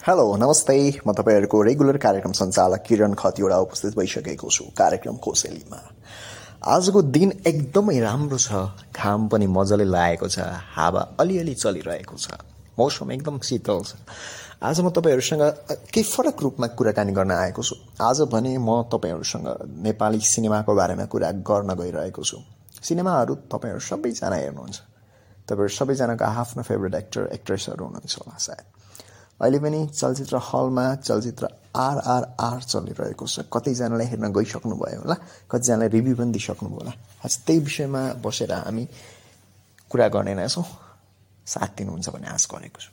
Hello नमस्ते म तपाईँहरूको रेगुलर कार्यक्रम सञ्चालक किरण खतिवडा उपस्थित भइसकेको छु कार्यक्रम कोसेलीमा। आजको दिन एकदमै राम्रो छ। घाम पनि मजाले लागेको छ। हावा अलिअलि चलिरहेको छ। मौसम एकदम शीतल छ। आज म तपाईँहरूसँग केही फरक रूपमा कुराकानी गर्न आएको छु। आज भने म तपाईँहरूसँग नेपाली सिनेमाको बारेमा कुरा गर्न गइरहेको छु। सिनेमाहरू तपाईँहरू सबैजना हेर्नुहुन्छ। तपाईँहरू सबैजनाको आफ्नो फेभरेट एक्टर एक्ट्रेसहरू हुनुहुन्छ होला सायद। अहिले पनि चलचित्र हलमा चलचित्र आरआरआर चलिरहेको छ। कतिजनाले हेर्न गइसक्नुभयो होला कतिजनाले रिभ्यू पनि दिइसक्नुभयो होला। आज त्यही विषयमा बसेर हामी कुरा गर्ने नै छौँ। साथ दिनुहुन्छ भन्ने आश गरेको छु।